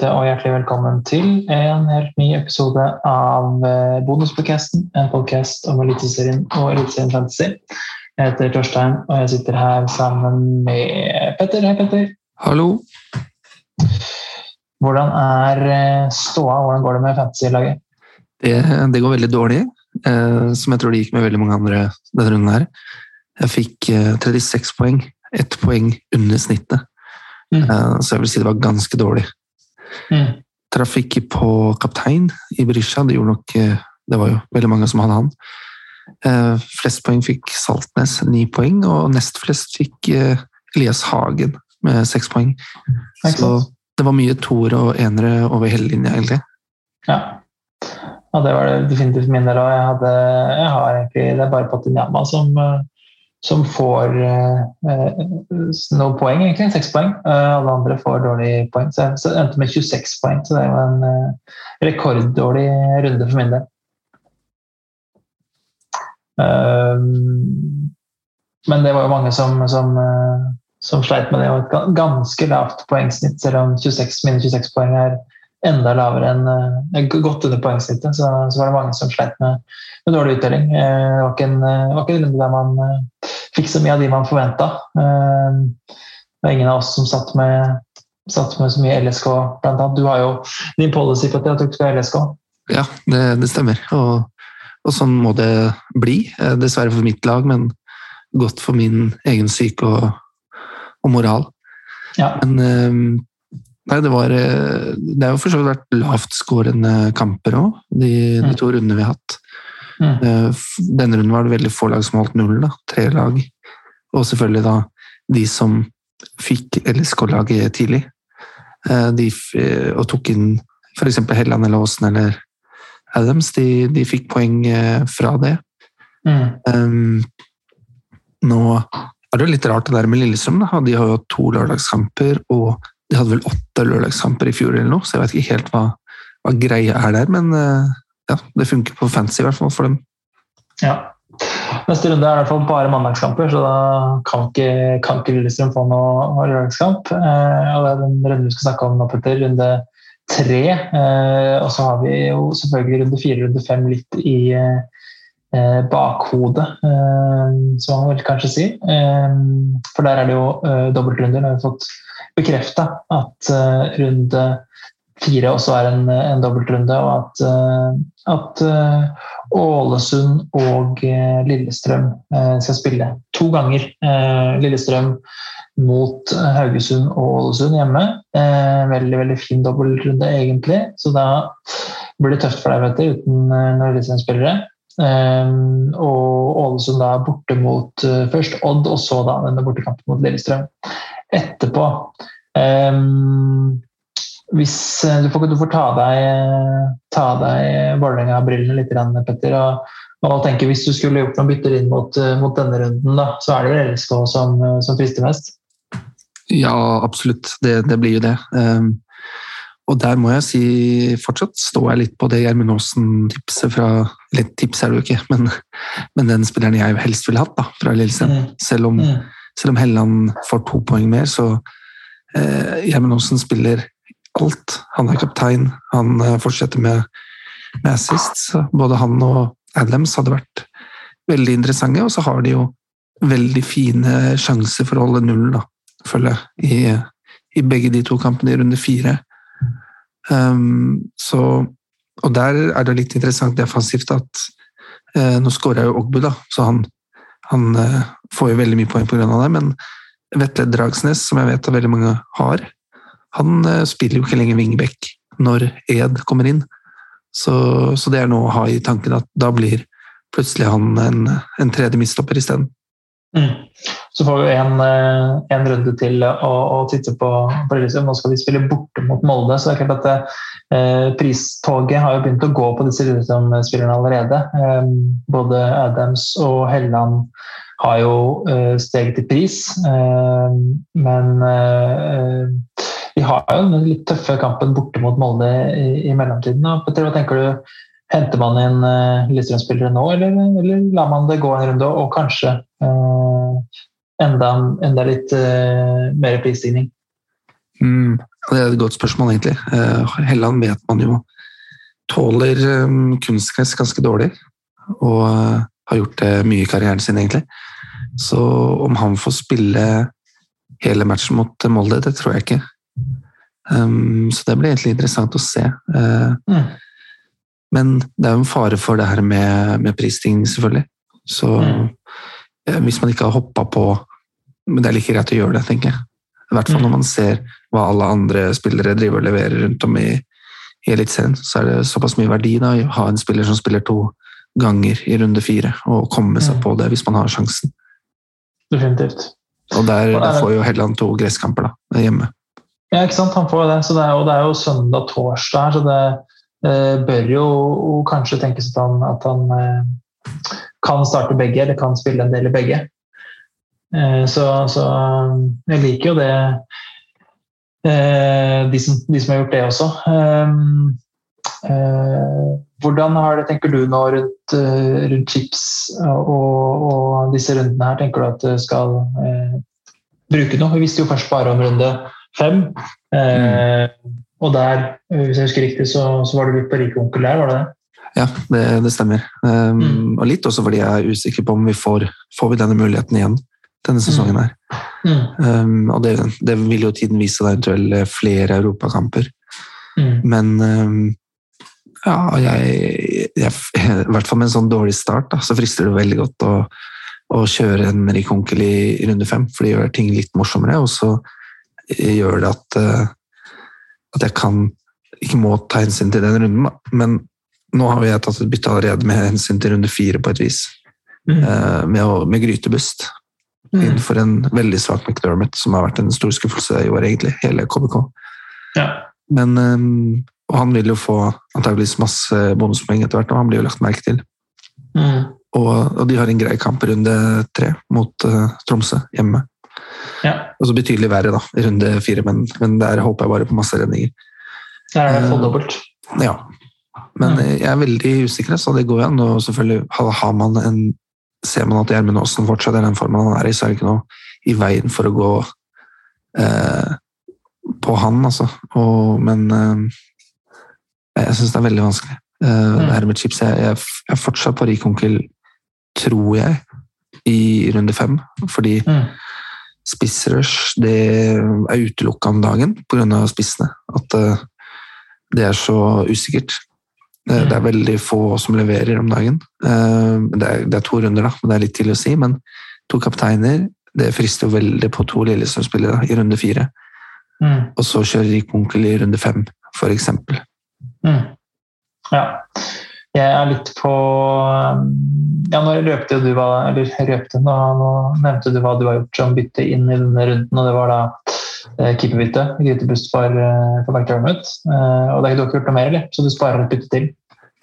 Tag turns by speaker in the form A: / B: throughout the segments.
A: der og hjertelig velkommen til en helt ny episode av eh, Bonuspodcasten. En podkast om Eliteserien og Eliteserien Fantasy. Jeg heter Torstein, og jeg sitter her sammen med Petter. Hei, Petter.
B: Hallo.
A: Hvordan er eh, ståa? Hvordan går det med fantasy-laget?
B: Det, det, går veldig dårlig, eh, som jeg tror det gikk med veldig mange andre denne runden her. Jeg fikk eh, 36 poeng, ett poeng under snittet. Mm. Eh, så jeg vil si det var ganske dårlig. Mm. På kaptein i Brisja, det gjorde nok eh, Det var jo veldig mange som hadde han. Eh, flest poeng fikk Saltnes, ni poeng, og nest flest fikk eh, Elias Hagen med seks poeng. Så det var mye toer og enere over hele linja, egentlig.
A: Ja. ja, det var det definitivt min del òg. Jeg, jeg, har egentlig Det er bare Patinyama som som får eh, noen poeng, egentlig. Seks poeng. Eh, alle andre får dårlige poeng. Så jeg endte med 26 poeng, så det jo en eh, rekorddårlig runde for min del. Um, men det var jo mange som, som, som sleit med det, og et ganske lavt poengsnitt, selv om 26, mine 26 poeng er enda lavere enn uh, godt under poengsnittet. Så, så, var det mange som sleit med, med dårlig uttelling. Uh, det var ikke en, var ikke en runde der man fikk så mye av de man forventa. Det var ingen av oss som satt med, satt med så mye LSK, blant annet. Du har jo din policy på at du skal ha LSK.
B: Ja, det, det stemmer. Og, og, sånn må det bli. Eh, dessverre for mitt lag, men godt for min egen syke og, og moral. Ja. Men nei, det var eh, Det har jo for så vidt vært lavtskårende kamper òg, de, de, mm. to rundene vi har hatt. Mm. Eh, denne runden var det veldig få lag som holdt null. Da. Tre lag. Og selvfølgelig da de som fikk LSK-laget tidlig. Eh, de, og tok inn f.eks. Helland eller Aasen eller Adams. De, de, fikk poeng fra det. Mm. Um, nå er det jo litt rart det der med Lillestrøm. Da. De har jo hatt to lørdagskamper, og de hadde vel åtte lørdagskamper i fjor eller noe, så jeg vet ikke helt hva, hva greia er der. Men ja, det funker på fancy i hvert fall for dem.
A: Ja. Neste runde er i hvert fall bare mandagskamper, så da kan ikke, kan ikke Lillestrøm få noe lørdagskamp. Eh, og det er den runden vi skal snakke om nå, Petter. Runde tre. Eh, og så har vi jo selvfølgelig runde fire runde fem litt i eh, bakhodet, eh, som man vil kanskje si. Eh, for der er det jo eh, dobbeltrunder. Da har vi fått bekrefta at eh, runde fire også er en, en dobbeltrunde, og at, eh, at eh, Ålesund og eh, Lillestrøm skal spille to ganger. Lillestrøm mot Haugesund og Ålesund hjemme. Veldig veldig fin dobbeltrunde, egentlig. Så da blir det tøft for deg vet du, uten Lillestrøm-spillere. Og Ålesund da borte mot først Odd, og så da denne bortekampen mot Lillestrøm etterpå. Um, hvis eh, du får, du får ta deg, ta deg Vålerenga-brillene litt, Petter. Og, og tenker hvis du skulle gjort noen bytter inn mot, eh, mot denne runden, da, så er det vel LSK som, eh, som frister mest?
B: Ja, absolutt. Det, det blir jo det. Um, og der må jeg si fortsatt står jeg litt på det Gjermund Aasen-tipset fra Eller tips er det jo ikke, men, men, den spilleren jeg helst ville hatt da, fra Lillestrøm. Mm. Selv, om, mm. selv om Helland får to poeng mer, så eh, Gjermund Aasen spiller alt. Han er kaptein, han eh, fortsetter med, med assists. Både han og Adams hadde vært veldig interessante, og så har de jo veldig fine sjanser for å holde nullen, da, føler jeg, i, i, begge de to kampene i runde fire. Um, så, og der er det litt interessant defensivt at uh, Nå skåra jo Ogbu, da, så han, han uh, får jo veldig mye poeng pga. det, men Vetle Dragsnes, som jeg vet at veldig mange har, han uh, spiller jo ikke lenger wingback når Ed kommer inn. Så, så, det er noe å ha i tanken at da blir plutselig han en, en tredje midtstopper isteden.
A: Mm. Så får vi en, eh, en runde til å, å titte på, på Nå skal vi spille borte mot Molde. så det er klart at eh, Pristoget har jo begynt å gå på disse Lillestrøm-spillerne allerede. Eh, både Adams og Helland har jo eh, steget i pris, eh, men de har jo den litt tøffe kampen borte mot Molde i, i mellomtiden. Petter, hva tenker du? Henter man inn Lillestrøm-spillere nå, eller, eller, lar man det gå en runde og, kanskje uh, enda, enda, litt uh, mer prisstigning?
B: Mm, det er et godt spørsmål, egentlig. Uh, Helland vet man jo tåler um, kunstgress ganske dårlig, og uh, har gjort det mye i karrieren sin, egentlig. Så om han får spille hele matchen mot Molde, det tror jeg ikke. Um, så det blir egentlig interessant å se. Uh, mm. Men det er jo en fare for det her med, med prisstigning, selvfølgelig. Så mm. Hvis man ikke har hoppa på Men det er like greit å gjøre det, tenker jeg. I hvert fall når mm. man ser hva alle andre spillere driver og leverer rundt om i, i Eliteserien. Så er det såpass mye verdi da, å ha en spiller som spiller to ganger i runde fire, og komme seg mm. på det hvis man har sjansen.
A: Definitivt.
B: Og der, der får jo Helland to gresskamper da, hjemme.
A: Ja, ikke sant. Han får det. Så det er, jo, det er jo søndag-torsdag her, så det eh, bør jo kanskje tenkes at han, at han eh, kan starte begge, eller kan spille en del i begge. Eh, så, så, jeg liker jo det eh, de som, de som, har gjort det også. Eh, hvordan har det, tenker du nå rundt, rundt chips og, og, disse rundene her? Tenker du at du skal bruke noe? Vi visste jo først bare om runde fem. Mm. Og der, hvis jeg husker riktig, så, så var du litt på rik onkel der, var det det?
B: Ja, det, det stemmer. Um, mm. Og litt også fordi jeg er usikker på om vi får, får vi denne muligheten igjen denne sesongen her. Mm. Um, og det, det, vil jo tiden vise deg eventuelt flere europakamper. Mm. Men um, ja, jeg, jeg, I hvert fall med en sånn dårlig start, da, så frister det veldig godt å, å kjøre en Merik Onkel i, runde fem, for det gjør ting litt morsommere. Og så gjør det at, uh, at jeg kan ikke må ta hensyn til den runden, da. Men nå har jeg tatt et bytte allerede med hensyn til runde fire, på et vis. Mm. Uh, med, med grytebust mm. innenfor en veldig svak McDermott, som har vært en stor skuffelse i år, egentlig. Hele KBK.
A: Ja.
B: Men um, Og han vil jo få antageligvis masse bonuspoeng etter hvert, og han blir jo lagt merke til. Mm. Og, og, de har en grei kamp i runde tre mot uh, Tromsø hjemme.
A: Ja.
B: Og så betydelig verre da, i runde fire, men, men der håper jeg bare på masse redninger.
A: Der er det fått dobbelt.
B: Uh, ja. Men jeg er veldig usikker, så det går an. Og selvfølgelig har man en ser man at Gjermund Aasen fortsatt er den formen han er i, så er det ikke noe i veien for å gå eh, på han, altså. Og, men eh, jeg syns det er veldig vanskelig. Eh, mm. Det her med chips Jeg, jeg, jeg er fortsatt på rik onkel, tror jeg, i runde fem. Fordi mm. spissrush det er utelukka om dagen pga. spissene. At eh, det er så usikkert. Det, det, er mm. veldig få som leverer om dagen. Eh, det er, det er, to runder, da, men det er litt tidlig å si. Men to kapteiner det frister jo veldig på to Lillestrøm-spillere i runde fire. Mm. Og så kjører Rik Munkel i runde fem, f.eks.
A: Mm. Ja. Jeg er litt på Ja, nå røpte du hva Eller røpte, nå, nå nevnte du hva du har gjort som bytte inn i denne runden, og det var da Eh, keeperbytte. Grytebust for, eh, for McDermott. Eh, og det er ikke du gjort noe mer, eller? Så du sparer et bytte til?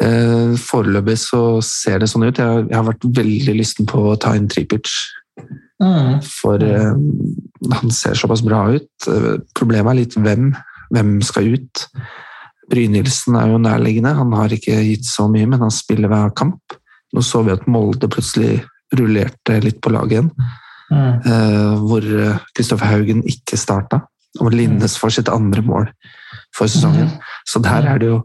B: Foreløpig så ser det sånn ut. Jeg har, jeg har vært veldig lysten på å ta inn Tripic. Mm. For mm. han ser såpass bra ut. Problemet er litt hvem. Hvem skal ut? Brynildsen er jo nærliggende. Han har ikke gitt så mye, men han spiller hver kamp. Nå så vi at Molde plutselig rullerte litt på laget igjen. Mm. hvor Kristoffer Haugen ikke starta. Og Linnes får sitt andre mål for sesongen. Mm. Så der er det jo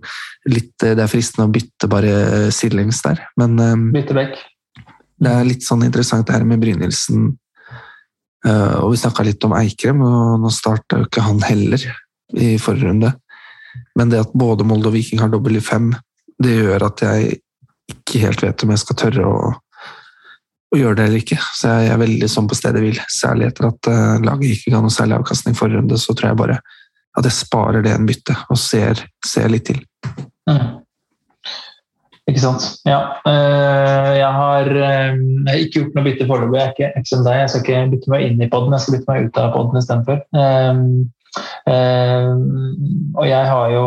B: litt Det er fristende å bytte bare sidelengs der, men
A: Bytte vekk.
B: Det er litt sånn interessant det her med Brynildsen. og vi snakka litt om Eikrem, og nå starta jo ikke han heller i forrige runde. Men det at både Molde og Viking har dobbel i fem, det gjør at jeg ikke helt vet om jeg skal tørre å å gjøre det eller ikke. Så jeg er veldig sånn på stedet hvil. Særlig etter at uh, laget ikke ga noe særlig avkastning forrige runde, så tror jeg bare at jeg sparer det en bytte og ser, ser litt til. Mm.
A: Ikke sant. Ja. Uh, jeg har uh, ikke gjort noe bytte foreløpig. Jeg er ikke, som deg. Jeg skal ikke bytte meg inn i poden, jeg skal bytte meg ut av poden istedenfor. Og jeg har jo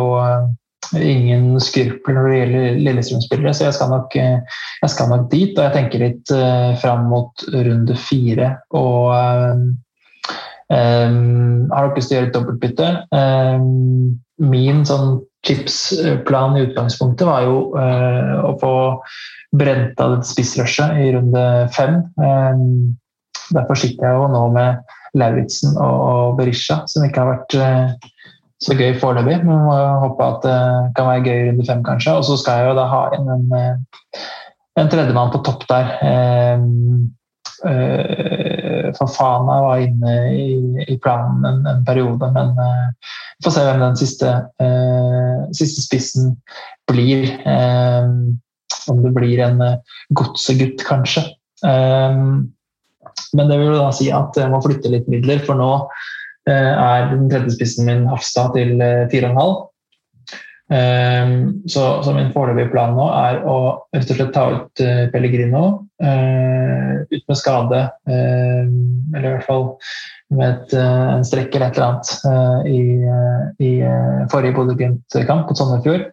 A: ingen skrupler når det gjelder Lillestrøm-spillere, så jeg skal, nok, eh, jeg skal, nok, dit. Og jeg tenker litt uh, fram mot runde fire. Og um, har dere lyst til å gjøre et dobbeltbytte? Um, min sånn chipsplan i utgangspunktet var jo uh, å få brent av spissrushet i runde fem. Um, derfor sitter jeg jo nå med Lauritzen og Berisha, som ikke har vært eh, så gøy foreløpig. Men må håpe at det kan være gøy i runde fem, kanskje. Og så skal jeg jo da ha inn en, eh, en tredjemann på topp der. Fafana var inne i, i planen en, en, periode, men vi får se hvem den siste, siste spissen blir. om det blir en godsegutt, kanskje. Men det vil da si at jeg må flytte litt midler, for nå er den tredje spissen min Hafstad til uh, eh, 4,5. Um, så, så, min foreløpige plan nå er å rett og slett ta ut uh, Pellegrino ut med skade, eller i hvert fall med et, en strekk eller et eller annet i, i forrige Bodø-Glimt-kamp på Sandefjord.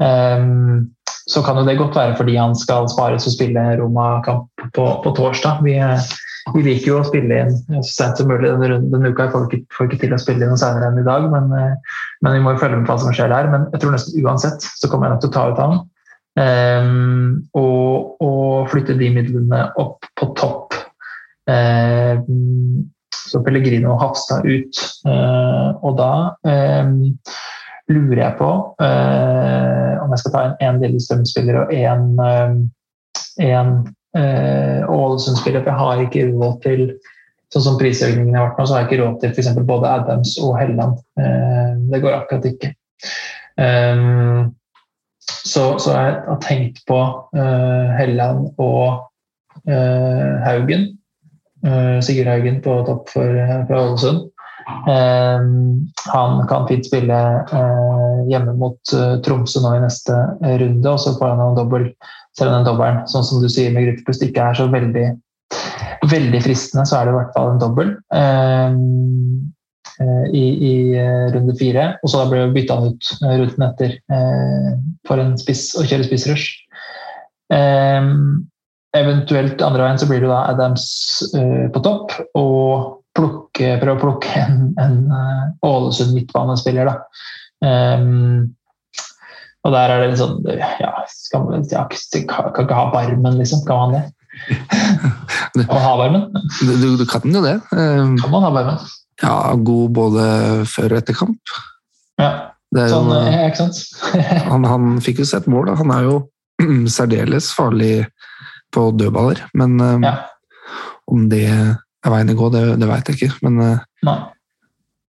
A: Um, så kan jo det godt være fordi han skal spares og spille Roma-kamp på, på, torsdag. Vi, vi, liker jo å spille inn så sent som mulig denne, denne uka. Jeg får ikke, får ikke til å spille inn noe senere enn i dag, men, men, vi må jo følge med på hva som skjer der. Men jeg tror nesten uansett så kommer jeg nok til å ta ut han. Um, og, og, flytte de midlene opp på topp. Um, så Pellegrino og Hafstad ut. Uh, og da um, lurer jeg på uh, om jeg skal ta en én Lillestrøm-spiller og én uh, Ålesund-spiller. For jeg har ikke råd til Sånn som prisøkningen har vært nå, så har jeg ikke råd til f.eks. både Adams og Helland. Uh, det går akkurat ikke. Um, så, så, jeg har tenkt på Helland og Haugen. Sigurd Haugen på topp for, fra Ålesund. Han kan fint spille eh, hjemme mot eh, Tromsø nå i neste runde, og så får han en dobbel, selv om den dobbelen, sånn som du sier med gruppepust, ikke er så veldig, veldig fristende, så er det i hvert fall en dobbel. Ehm, eh, I, i, runde fire. Og så blir det bytta ut runden etter for en spiss å kjøre spissrush. Eventuelt andre veien så blir det da Adams uh, på topp og plukke, prøve å plukke en, en uh, Ålesund midtbanespiller. Da. Um, og der er det litt sånn ja, skal man, ja, Kan ikke ha Barmen, liksom. Kan man det? Kan man ha Barmen?
B: Du, du, kan jo det.
A: Um, kan man ha Barmen?
B: Ja, god både før og etter kamp.
A: Ja, sånn, jo, ja ikke sant?
B: han, han, fikk jo sett mål, da. Han er jo særdeles farlig på dødballer, men um, ja. om det er veien å gå, det, det veit jeg ikke. Men eh, Nei.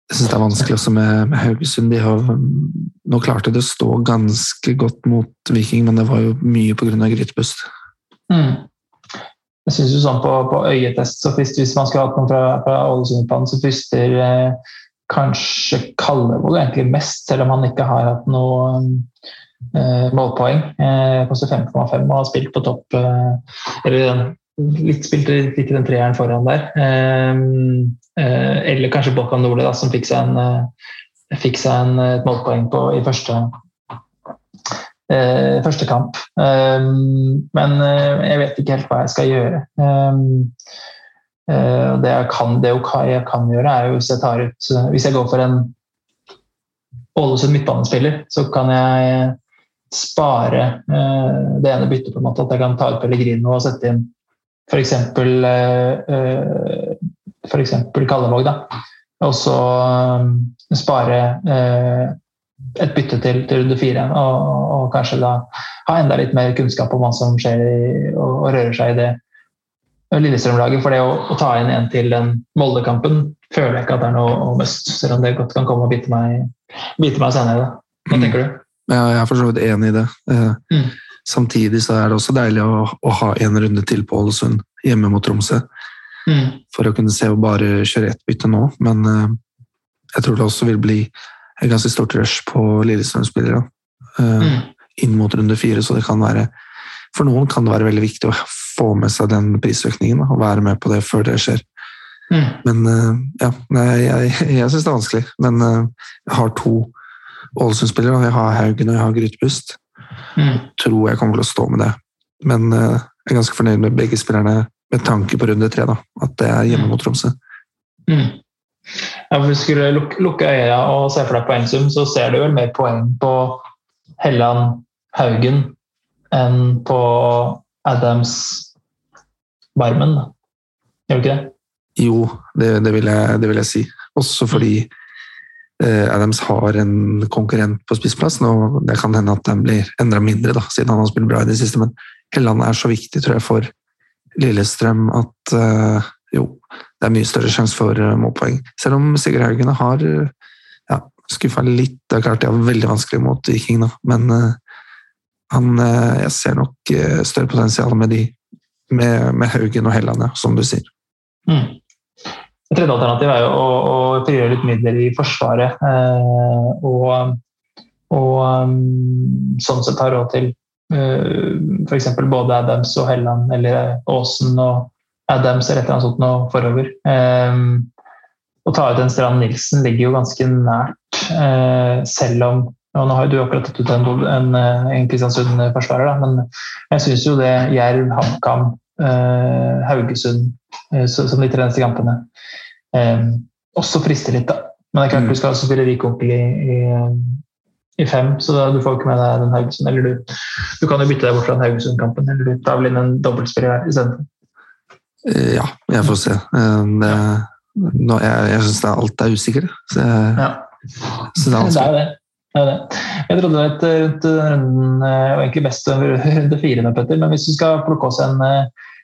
B: jeg syns det er vanskelig også med, med Haugesund. De har, nå klarte det å stå ganske godt mot Viking, men det var jo mye pga. grytepust.
A: Mm. Jeg syns jo sånn på, på øyetest, så hvis, hvis man skulle hatt noen fra, fra så frister eh, kanskje Kallevold egentlig mest, selv om han ikke har hatt noe eh, målpoeng. Eh, koster 5,5 og har spilt på topp eh, eller litt spilt ikke den treeren foran der. Ehm, eh, eller kanskje Bolkan Nordli, som fikk seg, en, eh, fikk seg en, et målpoeng på, i første, eh, første kamp. Um, men jeg vet ikke helt hva jeg skal gjøre. Ehm, det jeg, kan, det jeg kan gjøre, er jo hvis jeg tar ut Hvis jeg går for en Ålesund midtbanespiller, så kan jeg spare det ene byttet, på en måte, at jeg kan ta ut Pellegrino og sette inn f.eks. F.eks. Kallevåg. da. Og så eh, spare eh, et bytte til, til runde fire. Og, og, kanskje da ha enda litt mer kunnskap om hva som skjer i, og, og rører seg i det Lillestrøm-laget. For det å, å, ta inn en til den Molde-kampen føler jeg ikke at det er noe must. Selv om det godt kan komme og bite meg, bite meg senere. Hva mm. tenker du?
B: Ja, jeg er for så vidt enig i det. Eh, mm. Samtidig så er det også deilig å, å ha en runde til på Ålesund hjemme mot Tromsø. Mm. For å kunne se og bare kjøre ett bytte nå. Men uh, jeg tror det også vil bli et ganske stort rush på Lillestrøm-spillere uh, mm. inn mot runde fire. Så det kan være For noen kan det være veldig viktig å få med seg den prisøkningen og være med på det før det skjer. Mm. Men uh, ja, jeg, jeg, jeg syns det er vanskelig. Men jeg har to Ålesund-spillere. Jeg har Haugen og jeg har Grytbust. Mm. Tror jeg kommer til å stå med det. Men jeg er ganske fornøyd med begge spillerne med tanke på runde tre. Da, at det er hjemme mot Tromsø.
A: Mm. Ja, hvis du skulle luk lukke øya og se for deg poengsum, så ser du vel mer poeng på Helland Haugen enn på Adams Barmen? Gjør du ikke det?
B: Jo, det, det, vil jeg, det, vil jeg, si. Også fordi eh, Adams har en konkurrent på spissplassen, og det kan hende at den blir enda mindre, da, siden han har spilt bra i det siste, men Helland er så viktig tror jeg, for Lillestrøm at uh, jo, det er mye større sjanse for uh, målpoeng. Selv om Sigurd Haugen har ja, skuffa litt. Det er klart de har veldig vanskelig mot Viking, nå, men uh, han, jeg ser nok større potensial med de med, med Haugen og Helland, som du sier.
A: Mm. Et tredje alternativ er jo å, å frigjøre litt midler i Forsvaret. Eh, og, og sånn sett ha råd til eh, f.eks. både Adams og Helland, eller Aasen og Adams eller et eller annet sånt noe forover. Eh, å ta ut en Strand Nilsen ligger jo ganske nært, eh, selv om og Nå har jo du akkurat tatt ut en, en, en Kristiansund-forsvarer, men jeg syns jo det Jerv, HamKam, eh, Haugesund Eh, som de tre neste kampene. Eh, også frister litt, da. Men det er klart mm. du skal spille rik onkel i, i, i, fem, så du får ikke med deg den Haugesund. Eller du, du kan jo bytte deg bort fra den Haugesund-kampen, eller du tar vel inn en dobbeltspiller istedenfor.
B: Eh, ja, jeg får se. Det, nå, jeg jeg syns alt er usikkert. Så,
A: ja. så det, er det, er det. det, er det. Jeg trodde var rundt runden, og egentlig best runde fire, nå, Petter, men hvis du skal plukke oss en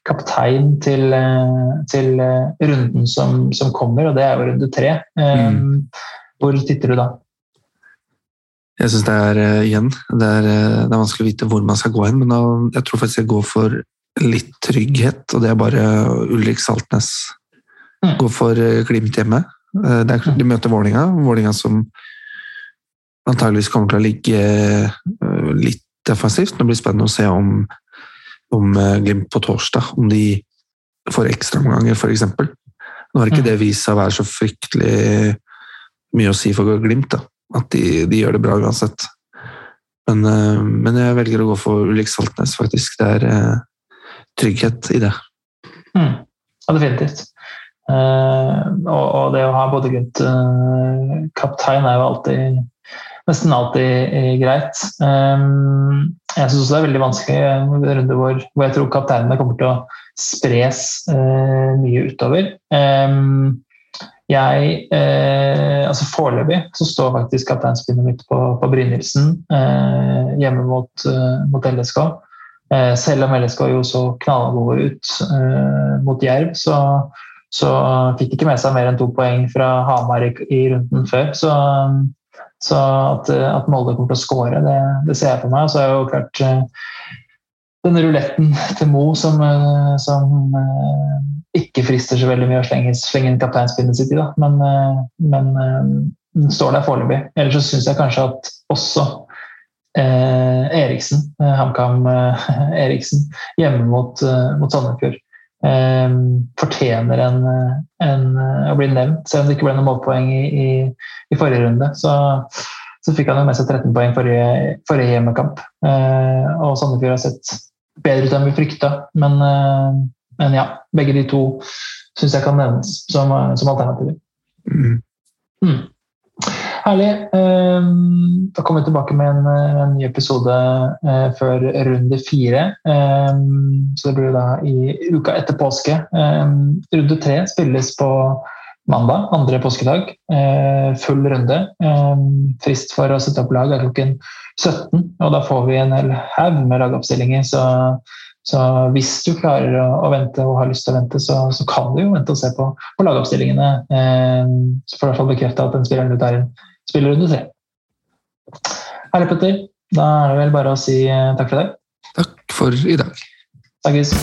A: kaptein til, eh, til eh, runden som, som, kommer, og det er jo runde tre. Eh, mm. Hvor titter du da?
B: Jeg syns det er igjen det er, det er, vanskelig å vite hvor man skal gå hen, men da, jeg tror faktisk jeg går for litt trygghet, og det er bare Ulrik Saltnes. Mm. Går for Glimt hjemme. Er, de møter Vålinga, Vålinga som antageligvis kommer til å ligge litt defensivt. Det blir spennende å se om om eh, Glimt på torsdag, om de får ekstraomganger f.eks. Nå har ikke mm. det vist seg å være så fryktelig mye å si for Glimt, da. At de, de gjør det bra uansett. Men, eh, men, jeg velger å gå for Ulrik Saltnes, faktisk. Det er uh, trygghet i det.
A: Mm. Ja, definitivt. Uh, og, og, det å ha både Glimt uh, kaptein er jo alltid nesten alltid greit. Jeg syns også det er veldig vanskelig en runde hvor, hvor, jeg tror kapteinene kommer til å spres mye utover. Jeg eh, altså Foreløpig så står faktisk kapteinspinnet mitt på, på Brynildsen eh, hjemme mot, mot LSK. selv om LSK jo så knallgode ut mot Jerv, så, så fikk de ikke med seg mer enn to poeng fra Hamar i, i runden før. Så så at, at Molde kommer til å skåre, det, det, ser jeg for meg. Så er jo klart eh, denne ruletten til Mo som, eh, som uh, ikke frister så veldig mye å slenge, slenge inn kapteinspinnet sitt i, da. men, uh, men den står der foreløpig. Ellers så syns jeg kanskje at også Eriksen, HamKam Eriksen, hjemme mot, mot Sandefjord fortjener en, en, å bli nevnt, selv om det ikke ble noen målpoeng i, i, i forrige runde. Så, så, fikk han jo med seg 13 poeng forrige, forrige hjemmekamp. Og Sandefjord har sett bedre ut enn vi frykta. Men, uh, men, ja, begge de to syns jeg kan nevnes som, som alternativer. Mm. Mm. Herlig. Ehm, da kommer vi tilbake med en, en ny episode eh, før runde fire. Ehm, så det blir da i uka etter påske. Ehm, runde tre spilles på mandag, andre påskedag. Eh, full runde. Frist for å sette opp lag er klokken 17, og da får vi en hel haug med lagoppstillinger. Så så hvis du klarer å, vente og har lyst til å vente, så, så kan du jo vente og se på, på lagoppstillingene. Eh, så får du i hvert fall bekrefta at den spilleren du tar inn, spiller runde tre. Herlig, Petter. Da er det vel bare å si eh, takk for deg.
B: Takk for i dag.
A: Takkes.